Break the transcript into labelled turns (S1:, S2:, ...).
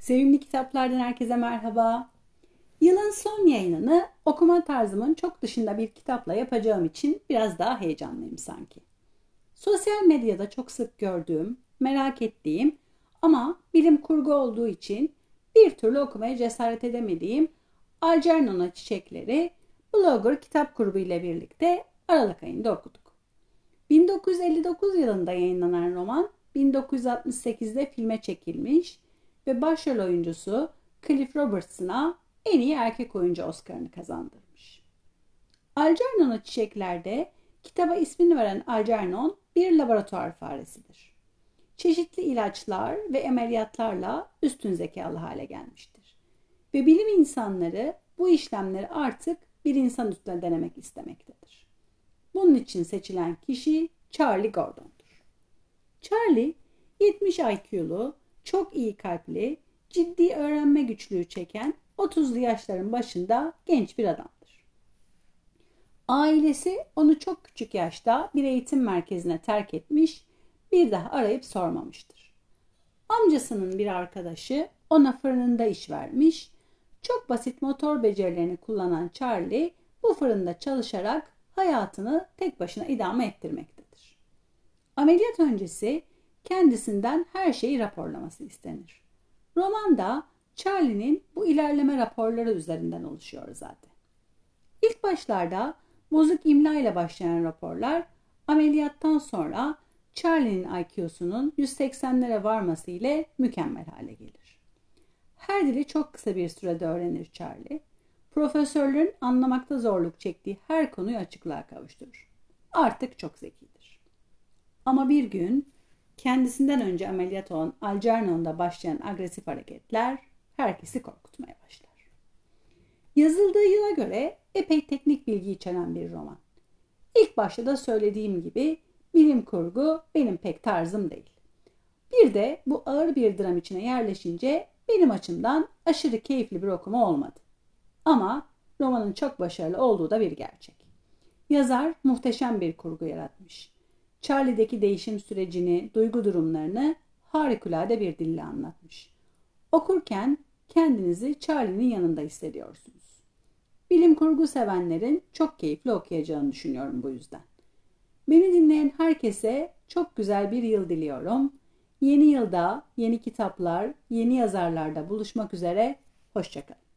S1: Sevimli kitaplardan herkese merhaba. Yılın son yayınını okuma tarzımın çok dışında bir kitapla yapacağım için biraz daha heyecanlıyım sanki. Sosyal medyada çok sık gördüğüm, merak ettiğim ama bilim kurgu olduğu için bir türlü okumaya cesaret edemediğim Algernon'a Çiçekleri Blogger Kitap Grubu ile birlikte Aralık ayında okuduk. 1959 yılında yayınlanan roman 1968'de filme çekilmiş ve başrol oyuncusu Cliff Robertson'a en iyi erkek oyuncu Oscar'ını kazandırmış. Algernon'a Çiçekler'de kitaba ismini veren Algernon bir laboratuvar faresidir. Çeşitli ilaçlar ve ameliyatlarla üstün zekalı hale gelmiştir. Ve bilim insanları bu işlemleri artık bir insan üstüne denemek istemektedir. Bunun için seçilen kişi Charlie Gordon'dur. Charlie 70 IQ'lu, çok iyi kalpli, ciddi öğrenme güçlüğü çeken 30'lu yaşların başında genç bir adamdır. Ailesi onu çok küçük yaşta bir eğitim merkezine terk etmiş, bir daha arayıp sormamıştır. Amcasının bir arkadaşı ona fırınında iş vermiş, çok basit motor becerilerini kullanan Charlie bu fırında çalışarak hayatını tek başına idame ettirmektedir. Ameliyat öncesi kendisinden her şeyi raporlaması istenir. Romanda Charlie'nin bu ilerleme raporları üzerinden oluşuyor zaten. İlk başlarda bozuk imla ile başlayan raporlar ameliyattan sonra Charlie'nin IQ'sunun 180'lere varması ile mükemmel hale gelir. Her dili çok kısa bir sürede öğrenir Charlie. Profesörlerin anlamakta zorluk çektiği her konuyu açıklığa kavuşturur. Artık çok zekidir. Ama bir gün kendisinden önce ameliyat olan Algernon'da başlayan agresif hareketler herkesi korkutmaya başlar. Yazıldığı yıla göre epey teknik bilgi içeren bir roman. İlk başta da söylediğim gibi bilim kurgu benim pek tarzım değil. Bir de bu ağır bir dram içine yerleşince benim açımdan aşırı keyifli bir okuma olmadı. Ama romanın çok başarılı olduğu da bir gerçek. Yazar muhteşem bir kurgu yaratmış. Charlie'deki değişim sürecini, duygu durumlarını harikulade bir dille anlatmış. Okurken kendinizi Charlie'nin yanında hissediyorsunuz. Bilim kurgu sevenlerin çok keyifli okuyacağını düşünüyorum bu yüzden. Beni dinleyen herkese çok güzel bir yıl diliyorum. Yeni yılda yeni kitaplar, yeni yazarlarda buluşmak üzere. Hoşçakalın.